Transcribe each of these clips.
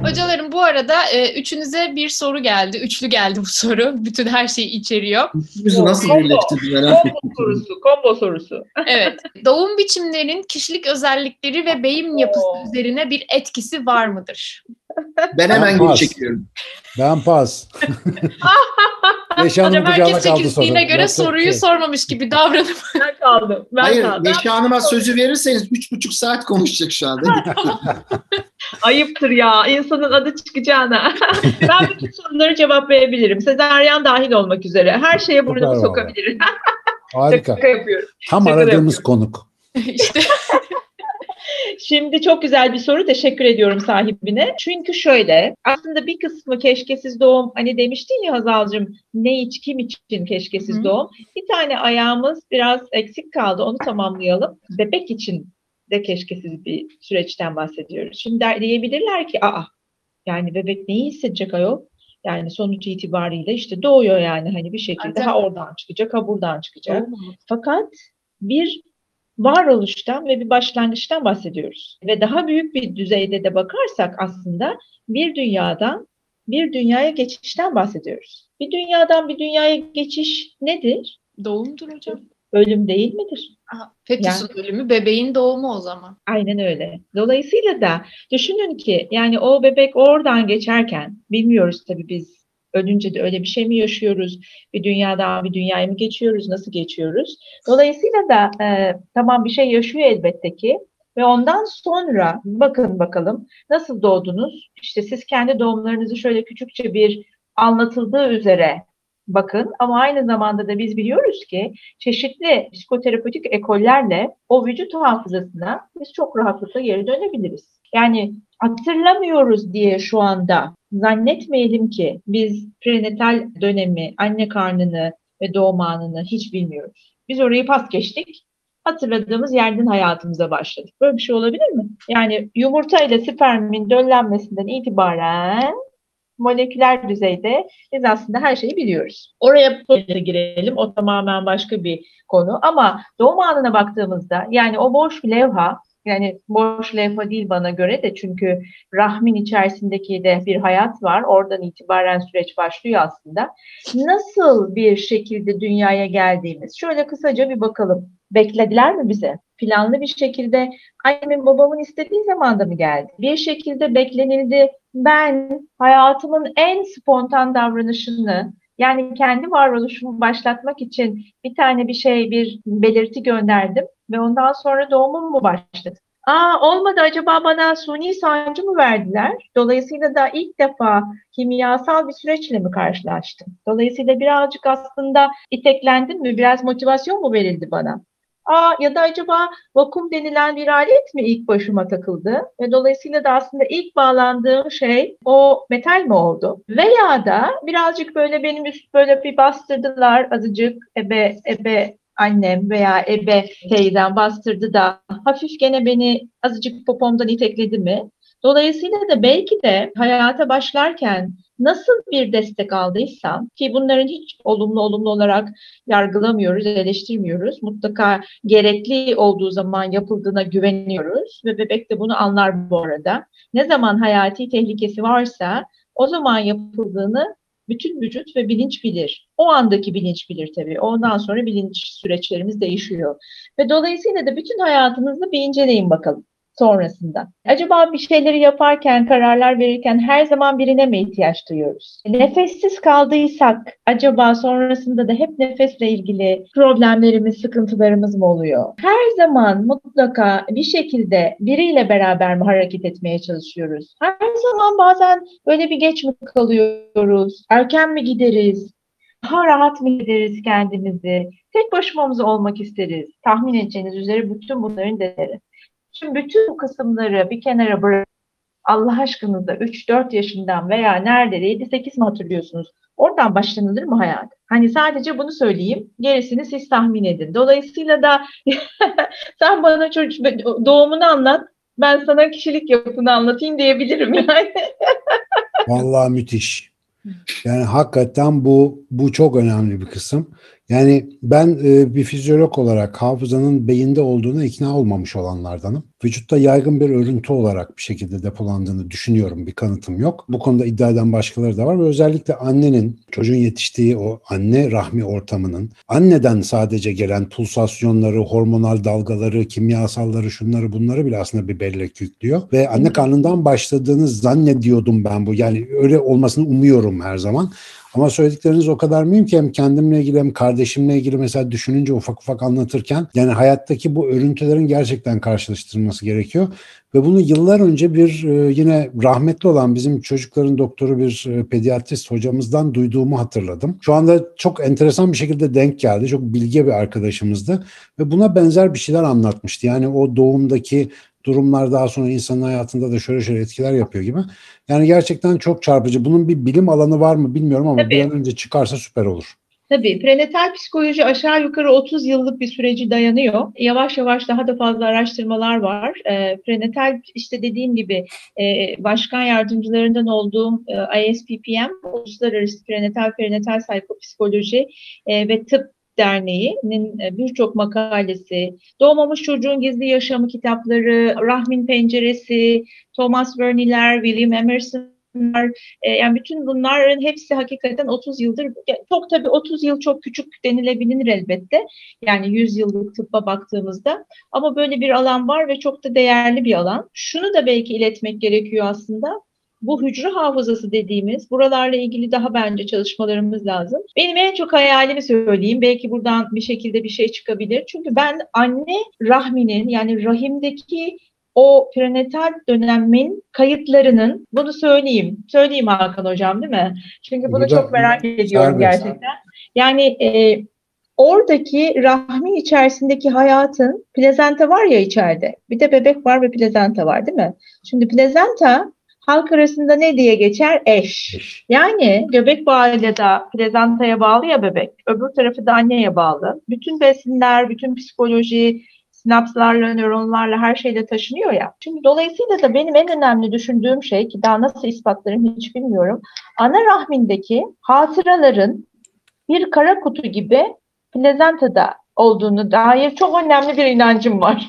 Hocalarım bu arada e, üçünüze bir soru geldi. Üçlü geldi bu soru. Bütün her şeyi içeriyor. Bizi nasıl birleştirdi merak Combo ettim. sorusu, combo sorusu. Evet. Doğum biçimlerinin kişilik özellikleri ve beyin yapısı Oo. üzerine bir etkisi var mıdır? Ben hemen geri Olmaz. çekiyorum. Ben pas. Kucağına herkes çekildiğine göre Yapacak soruyu şey. sormamış gibi davranıp Ben kaldım. Ben Hayır, kaldım. Neşe Hanım'a sözü verirseniz üç buçuk saat konuşacak şu anda. Ayıptır ya insanın adı çıkacağına. ben bütün soruları cevaplayabilirim. Sezaryen dahil olmak üzere. Her şeye burnumu sokabilirim. Harika. Şaka yapıyorum. Tam Şaka aradığımız konuk. işte Şimdi çok güzel bir soru. Teşekkür ediyorum sahibine. Çünkü şöyle aslında bir kısmı keşkesiz doğum hani demiştin ya Hazal'cığım ne iç kim için keşkesiz Hı. doğum. Bir tane ayağımız biraz eksik kaldı. Onu tamamlayalım. Bebek için de keşkesiz bir süreçten bahsediyoruz. Şimdi diyebilirler ki aa yani bebek neyi hissedecek ayol? Yani sonuç itibariyle işte doğuyor yani hani bir şekilde Ancak- ha oradan çıkacak ha buradan çıkacak. Fakat bir varoluştan ve bir başlangıçtan bahsediyoruz. Ve daha büyük bir düzeyde de bakarsak aslında bir dünyadan bir dünyaya geçişten bahsediyoruz. Bir dünyadan bir dünyaya geçiş nedir? doğumdur hocam. Ölüm değil midir? Aha, Fetüsün ölümü bebeğin doğumu o zaman. Aynen öyle. Dolayısıyla da düşünün ki yani o bebek oradan geçerken bilmiyoruz tabii biz ölünce de öyle bir şey mi yaşıyoruz? Bir dünyadan bir dünyaya mı geçiyoruz? Nasıl geçiyoruz? Dolayısıyla da e, tamam bir şey yaşıyor elbette ki ve ondan sonra bakın bakalım nasıl doğdunuz? İşte siz kendi doğumlarınızı şöyle küçükçe bir anlatıldığı üzere bakın ama aynı zamanda da biz biliyoruz ki çeşitli psikoterapötik ekollerle o vücut hafızasına biz çok rahatlıkla geri dönebiliriz. Yani hatırlamıyoruz diye şu anda zannetmeyelim ki biz prenatal dönemi, anne karnını ve doğum anını hiç bilmiyoruz. Biz orayı pas geçtik. Hatırladığımız yerden hayatımıza başladık. Böyle bir şey olabilir mi? Yani yumurta ile spermin döllenmesinden itibaren moleküler düzeyde biz aslında her şeyi biliyoruz. Oraya girelim. O tamamen başka bir konu. Ama doğum anına baktığımızda yani o boş levha yani boş levha değil bana göre de çünkü rahmin içerisindeki de bir hayat var. Oradan itibaren süreç başlıyor aslında. Nasıl bir şekilde dünyaya geldiğimiz şöyle kısaca bir bakalım. Beklediler mi bize? Planlı bir şekilde annemin babamın istediği zamanda mı geldi? Bir şekilde beklenildi. Ben hayatımın en spontan davranışını yani kendi varoluşumu başlatmak için bir tane bir şey, bir belirti gönderdim ve ondan sonra doğumum mu başladı? Aa olmadı acaba bana suni sancı mı verdiler? Dolayısıyla da ilk defa kimyasal bir süreçle mi karşılaştım? Dolayısıyla birazcık aslında iteklendim mi? Biraz motivasyon mu verildi bana? Aa ya da acaba vakum denilen bir alet mi ilk başıma takıldı? Ve dolayısıyla da aslında ilk bağlandığım şey o metal mi oldu? Veya da birazcık böyle benim üst böyle bir bastırdılar azıcık ebe ebe annem veya ebe teyzem bastırdı da hafif gene beni azıcık popomdan itekledi mi? Dolayısıyla da belki de hayata başlarken nasıl bir destek aldıysam ki bunların hiç olumlu olumlu olarak yargılamıyoruz, eleştirmiyoruz. Mutlaka gerekli olduğu zaman yapıldığına güveniyoruz ve bebek de bunu anlar bu arada. Ne zaman hayati tehlikesi varsa o zaman yapıldığını bütün vücut ve bilinç bilir. O andaki bilinç bilir tabii. Ondan sonra bilinç süreçlerimiz değişiyor. Ve dolayısıyla da bütün hayatınızı bir inceleyin bakalım sonrasında. Acaba bir şeyleri yaparken, kararlar verirken her zaman birine mi ihtiyaç duyuyoruz? Nefessiz kaldıysak acaba sonrasında da hep nefesle ilgili problemlerimiz, sıkıntılarımız mı oluyor? Her zaman mutlaka bir şekilde biriyle beraber mi hareket etmeye çalışıyoruz? Her zaman bazen böyle bir geç mi kalıyoruz? Erken mi gideriz? Daha rahat mı gideriz kendimizi? Tek başımamız olmak isteriz. Tahmin edeceğiniz üzere bütün bunların değeri. Şimdi bütün bu kısımları bir kenara bırak. Allah aşkınıza 3-4 yaşından veya nerede 7-8 mi hatırlıyorsunuz? Oradan başlanılır mı hayat? Hani sadece bunu söyleyeyim. Gerisini siz tahmin edin. Dolayısıyla da sen bana çocuk doğumunu anlat. Ben sana kişilik yapını anlatayım diyebilirim yani. Vallahi müthiş. Yani hakikaten bu bu çok önemli bir kısım. Yani ben e, bir fizyolog olarak hafızanın beyinde olduğuna ikna olmamış olanlardanım. Vücutta yaygın bir örüntü olarak bir şekilde depolandığını düşünüyorum. Bir kanıtım yok. Bu konuda iddia eden başkaları da var ve özellikle annenin çocuğun yetiştiği o anne rahmi ortamının anneden sadece gelen pulsasyonları, hormonal dalgaları, kimyasalları, şunları bunları bile aslında bir bellek yüklüyor. Ve anne karnından başladığını zannediyordum ben bu. Yani öyle olmasını umuyorum her zaman. Ama söyledikleriniz o kadar mühim ki hem kendimle ilgili hem kardeşimle ilgili mesela düşününce ufak ufak anlatırken yani hayattaki bu örüntülerin gerçekten karşılaştırılması gerekiyor. Ve bunu yıllar önce bir e, yine rahmetli olan bizim çocukların doktoru bir e, pediatrist hocamızdan duyduğumu hatırladım. Şu anda çok enteresan bir şekilde denk geldi. Çok bilge bir arkadaşımızdı ve buna benzer bir şeyler anlatmıştı. Yani o doğumdaki durumlar daha sonra insanın hayatında da şöyle şöyle etkiler yapıyor gibi. Yani gerçekten çok çarpıcı. Bunun bir bilim alanı var mı bilmiyorum ama Tabii. bir an önce çıkarsa süper olur. Tabii prenatal psikoloji aşağı yukarı 30 yıllık bir süreci dayanıyor. Yavaş yavaş daha da fazla araştırmalar var. E, prenatal işte dediğim gibi e, başkan yardımcılarından olduğum e, ISPPM, Uluslararası Prenatal Perinatal Psikopsikoloji e, ve Tıp Derneği'nin e, birçok makalesi, Doğmamış Çocuğun Gizli Yaşamı kitapları, Rahmin Penceresi, Thomas Verney'ler, William Emerson'lar, e, yani bütün bunların hepsi hakikaten 30 yıldır, çok tabii 30 yıl çok küçük denilebilir elbette. Yani 100 yıllık tıbba baktığımızda. Ama böyle bir alan var ve çok da değerli bir alan. Şunu da belki iletmek gerekiyor aslında. Bu hücre hafızası dediğimiz buralarla ilgili daha bence çalışmalarımız lazım. Benim en çok hayalimi söyleyeyim. Belki buradan bir şekilde bir şey çıkabilir. Çünkü ben anne rahminin yani rahimdeki o prenatal dönemin kayıtlarının bunu söyleyeyim. Söyleyeyim Hakan hocam değil mi? Çünkü bunu Burada- çok merak ediyorum Serbest. gerçekten. Yani e, oradaki rahmin içerisindeki hayatın plezenta var ya içeride. Bir de bebek var ve plezenta var değil mi? Şimdi plezenta halk arasında ne diye geçer? Eş. Yani göbek bağıyla da plezantaya bağlı ya bebek. Öbür tarafı da anneye bağlı. Bütün besinler, bütün psikoloji, sinapslarla, nöronlarla her şeyle taşınıyor ya. Şimdi dolayısıyla da benim en önemli düşündüğüm şey ki daha nasıl ispatlarım hiç bilmiyorum. Ana rahmindeki hatıraların bir kara kutu gibi plezantada olduğunu dair çok önemli bir inancım var.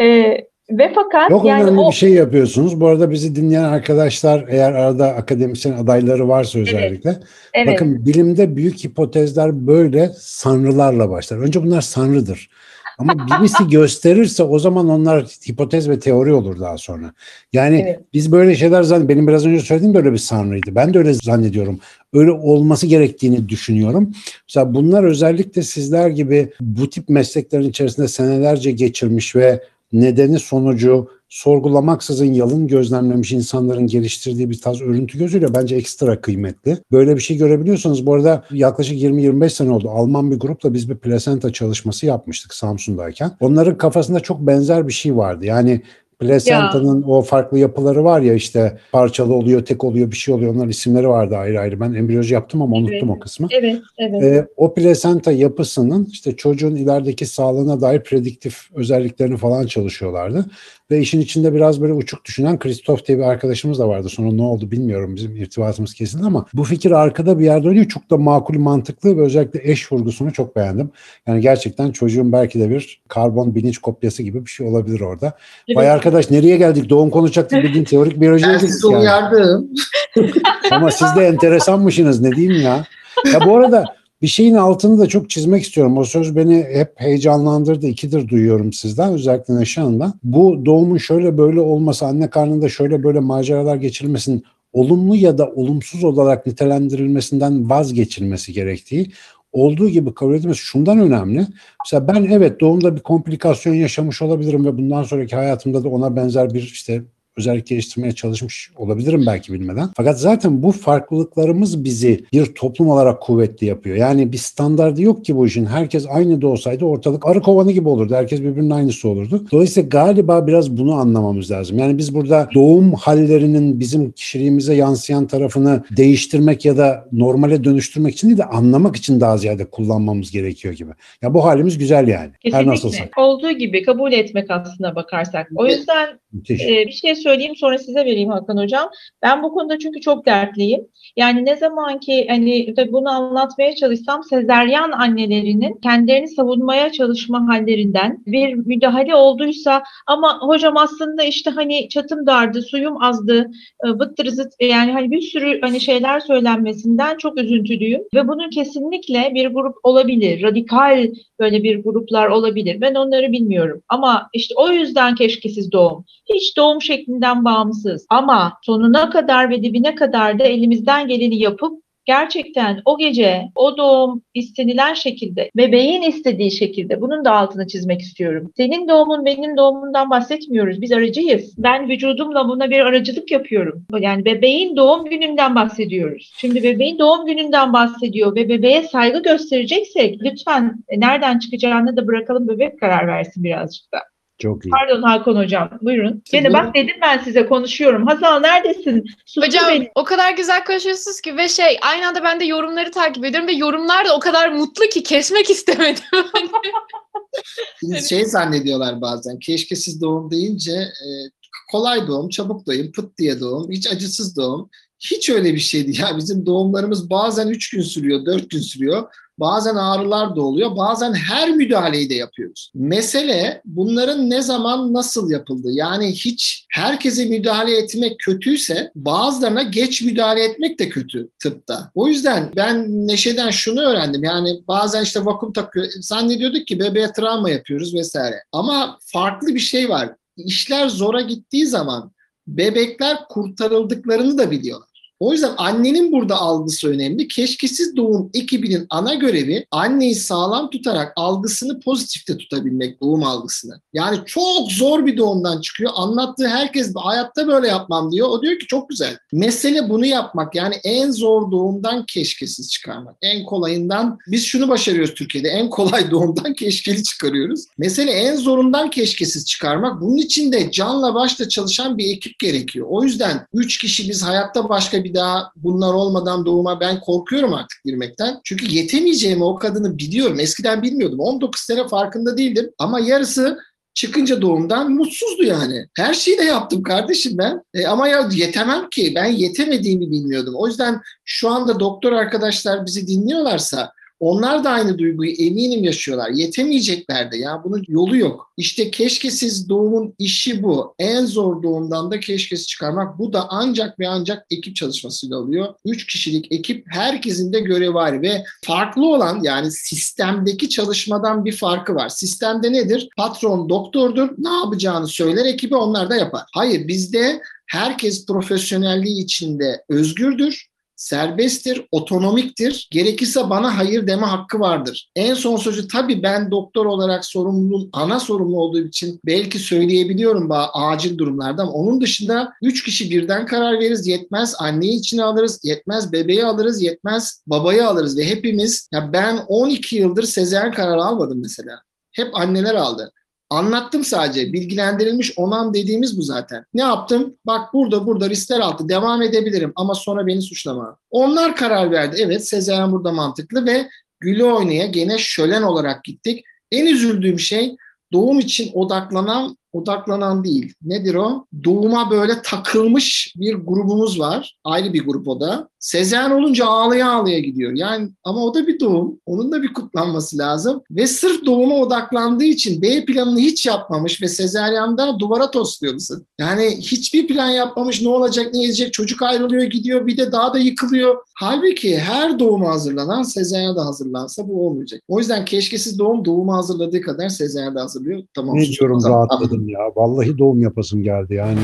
Eee ve fakat Çok yani önemli o bir şey yapıyorsunuz. Bu arada bizi dinleyen arkadaşlar eğer arada akademisyen adayları varsa özellikle. evet, Bakın bilimde büyük hipotezler böyle sanrılarla başlar. Önce bunlar sanrıdır. Ama birisi gösterirse o zaman onlar hipotez ve teori olur daha sonra. Yani Evet. biz böyle şeyler zannediyoruz. Benim biraz önce söylediğim de öyle bir sanrıydı. Ben de öyle zannediyorum. Öyle olması gerektiğini düşünüyorum. Mesela bunlar özellikle sizler gibi bu tip mesleklerin içerisinde senelerce geçirmiş ve nedeni sonucu sorgulamaksızın yalın gözlemlemiş insanların geliştirdiği bir tarz örüntü gözüyle bence ekstra kıymetli. Böyle bir şey görebiliyorsanız bu arada yaklaşık 20-25 sene oldu. Alman bir grupla biz bir plasenta çalışması yapmıştık Samsun'dayken. Onların kafasında çok benzer bir şey vardı. Yani Placentanın o farklı yapıları var ya işte parçalı oluyor, tek oluyor, bir şey oluyor. Onların isimleri vardı ayrı ayrı. Ben embriyoloji yaptım ama Evet. unuttum o kısmı. evet, evet. Ee, o plasenta yapısının işte çocuğun ilerideki sağlığına dair prediktif özelliklerini falan çalışıyorlardı. Ve işin içinde biraz böyle uçuk düşünen Christoph diye bir arkadaşımız da vardı. Sonra ne oldu bilmiyorum bizim irtibatımız kesildi ama bu fikir arkada bir yerde oluyor. Çok da makul, mantıklı ve özellikle eş vurgusunu çok beğendim. Yani gerçekten çocuğun belki de bir karbon bilinç kopyası gibi bir şey olabilir orada. Vay Evet. arkadaş nereye geldik? Doğum konuşacaktık bildiğin teorik biyolojiye Ben sizi yani. uyardım. Ama siz de enteresanmışsınız ne diyeyim ya. Ya bu arada bir şeyin altını da çok çizmek istiyorum. O söz beni hep heyecanlandırdı. İkidir duyuyorum sizden özellikle Neşe Hanım'dan. Bu doğumun şöyle böyle olması, anne karnında şöyle böyle maceralar geçirilmesinin olumlu ya da olumsuz olarak nitelendirilmesinden vazgeçilmesi gerektiği olduğu gibi kabul edilmesi şundan önemli. Mesela ben evet doğumda bir komplikasyon yaşamış olabilirim ve bundan sonraki hayatımda da ona benzer bir işte özellik geliştirmeye çalışmış olabilirim belki bilmeden. Fakat zaten bu farklılıklarımız bizi bir toplum olarak kuvvetli yapıyor. Yani bir standardı yok ki bu işin. Herkes aynı da olsaydı ortalık arı kovanı gibi olurdu. Herkes birbirinin aynısı olurdu. Dolayısıyla galiba biraz bunu anlamamız lazım. Yani biz burada doğum hallerinin bizim kişiliğimize yansıyan tarafını değiştirmek ya da normale dönüştürmek için değil de anlamak için daha ziyade kullanmamız gerekiyor gibi. Ya bu halimiz güzel yani. Her Kesinlikle. nasılsa. Olduğu gibi kabul etmek aslına bakarsak. O yüzden Müthiş. e, bir şey söyleyeyim sonra size vereyim Hakan Hocam. Ben bu konuda çünkü çok dertliyim. Yani ne zaman ki hani bunu anlatmaya çalışsam sezeryan annelerinin kendilerini savunmaya çalışma hallerinden bir müdahale olduysa ama hocam aslında işte hani çatım dardı, suyum azdı, e, bıttır zıt yani hani bir sürü hani şeyler söylenmesinden çok üzüntülüyüm ve bunun kesinlikle bir grup olabilir. Radikal böyle bir gruplar olabilir. Ben onları bilmiyorum. Ama işte o yüzden keşkesiz doğum. Hiç doğum şeklinden bağımsız. Ama sonuna kadar ve dibine kadar da elimizden geleni yapıp gerçekten o gece o doğum istenilen şekilde bebeğin istediği şekilde bunun da altını çizmek istiyorum. Senin doğumun benim doğumundan bahsetmiyoruz. Biz aracıyız. Ben vücudumla buna bir aracılık yapıyorum. Yani bebeğin doğum gününden bahsediyoruz. Şimdi bebeğin doğum gününden bahsediyor ve bebeğe saygı göstereceksek lütfen nereden çıkacağını da bırakalım bebek karar versin birazcık da. Çok iyi. Pardon Hakan hocam. Buyurun. Gene Bu- bak dedim ben size konuşuyorum. Hazal neredesin? Sustu Hocam beni. o kadar güzel konuşuyorsunuz ki ve şey aynı anda ben de yorumları takip ediyorum ve yorumlar da o kadar mutlu ki kesmek istemedim. Evet. şey zannediyorlar bazen. Keşkesiz doğum deyince e, kolay doğum, çabuk doğum, pıt diye doğum, hiç acısız doğum. Hiç öyle bir şeydi ya. Bizim doğumlarımız bazen 3 gün sürüyor, 4 gün sürüyor. Bazen ağrılar da oluyor. Bazen her müdahaleyi de yapıyoruz. Mesele bunların ne zaman nasıl yapıldı? Yani hiç herkese müdahale etmek kötüyse bazılarına geç müdahale etmek de kötü tıpta. O yüzden ben Neşe'den şunu öğrendim. Yani bazen işte vakum takıyor. Zannediyorduk ki bebeğe travma yapıyoruz vesaire. Ama farklı bir şey var. İşler zora gittiği zaman bebekler kurtarıldıklarını da biliyorlar. O yüzden annenin burada algısı önemli. Keşkesiz doğum ekibinin ana görevi anneyi sağlam tutarak algısını pozitifte tutabilmek doğum algısını. Yani çok zor bir doğumdan çıkıyor. Anlattığı herkes hayatta böyle yapmam diyor. O diyor ki çok güzel. Mesele bunu yapmak. Yani en zor doğumdan keşkesiz çıkarmak. En kolayından biz şunu başarıyoruz Türkiye'de. En kolay doğumdan keşkeli çıkarıyoruz. Mesele en zorundan keşkesiz çıkarmak. Bunun için de canla başla çalışan bir ekip gerekiyor. O yüzden 3 kişi biz hayatta başka bir daha bunlar olmadan doğuma ben korkuyorum artık girmekten. Çünkü yetemeyeceğimi o kadını biliyorum. Eskiden bilmiyordum. 19 sene farkında değildim. Ama yarısı çıkınca doğumdan mutsuzdu yani. Her şeyi de yaptım kardeşim ben. E, ama ya yetemem ki. Ben yetemediğimi bilmiyordum. O yüzden şu anda doktor arkadaşlar bizi dinliyorlarsa onlar da aynı duyguyu eminim yaşıyorlar. Yetemeyecekler de ya bunun yolu yok. İşte keşkesiz doğumun işi bu. En zor doğumdan da keşkesiz çıkarmak. Bu da ancak ve ancak ekip çalışmasıyla oluyor. Üç kişilik ekip herkesin de görevi var ve farklı olan yani sistemdeki çalışmadan bir farkı var. Sistemde nedir? Patron doktordur. Ne yapacağını söyler ekibi onlar da yapar. Hayır bizde herkes profesyonelliği içinde özgürdür serbesttir, otonomiktir. Gerekirse bana hayır deme hakkı vardır. En son sözü tabii ben doktor olarak sorumluluğun ana sorumlu olduğu için belki söyleyebiliyorum bazı acil durumlarda ama onun dışında üç kişi birden karar veririz. Yetmez anneyi içine alırız, yetmez bebeği alırız, yetmez babayı alırız ve hepimiz ya ben 12 yıldır sezaryen kararı almadım mesela. Hep anneler aldı. Anlattım sadece. Bilgilendirilmiş onam dediğimiz bu zaten. Ne yaptım? Bak burada burada riskler altı devam edebilirim ama sonra beni suçlama. Onlar karar verdi. Evet sezaryen burada mantıklı ve gülü oynaya gene şölen olarak gittik. En üzüldüğüm şey doğum için odaklanan odaklanan değil. Nedir o? Doğuma böyle takılmış bir grubumuz var. Ayrı bir grup o da. Sezaryen olunca ağlaya ağlaya gidiyor. Yani ama o da bir doğum. Onun da bir kutlanması lazım. Ve sırf doğuma odaklandığı için B planını hiç yapmamış ve sezaryanda duvara tosluyorsun. Yani hiçbir plan yapmamış ne olacak ne edecek çocuk ayrılıyor gidiyor bir de daha da yıkılıyor. Halbuki her doğuma hazırlanan sezaryana da hazırlansa bu olmayacak. O yüzden keşkesiz doğum doğuma hazırladığı kadar sezaryana da hazırlıyor. Tamam. Ne diyorum rahatladım ya. Vallahi doğum yapasım geldi yani.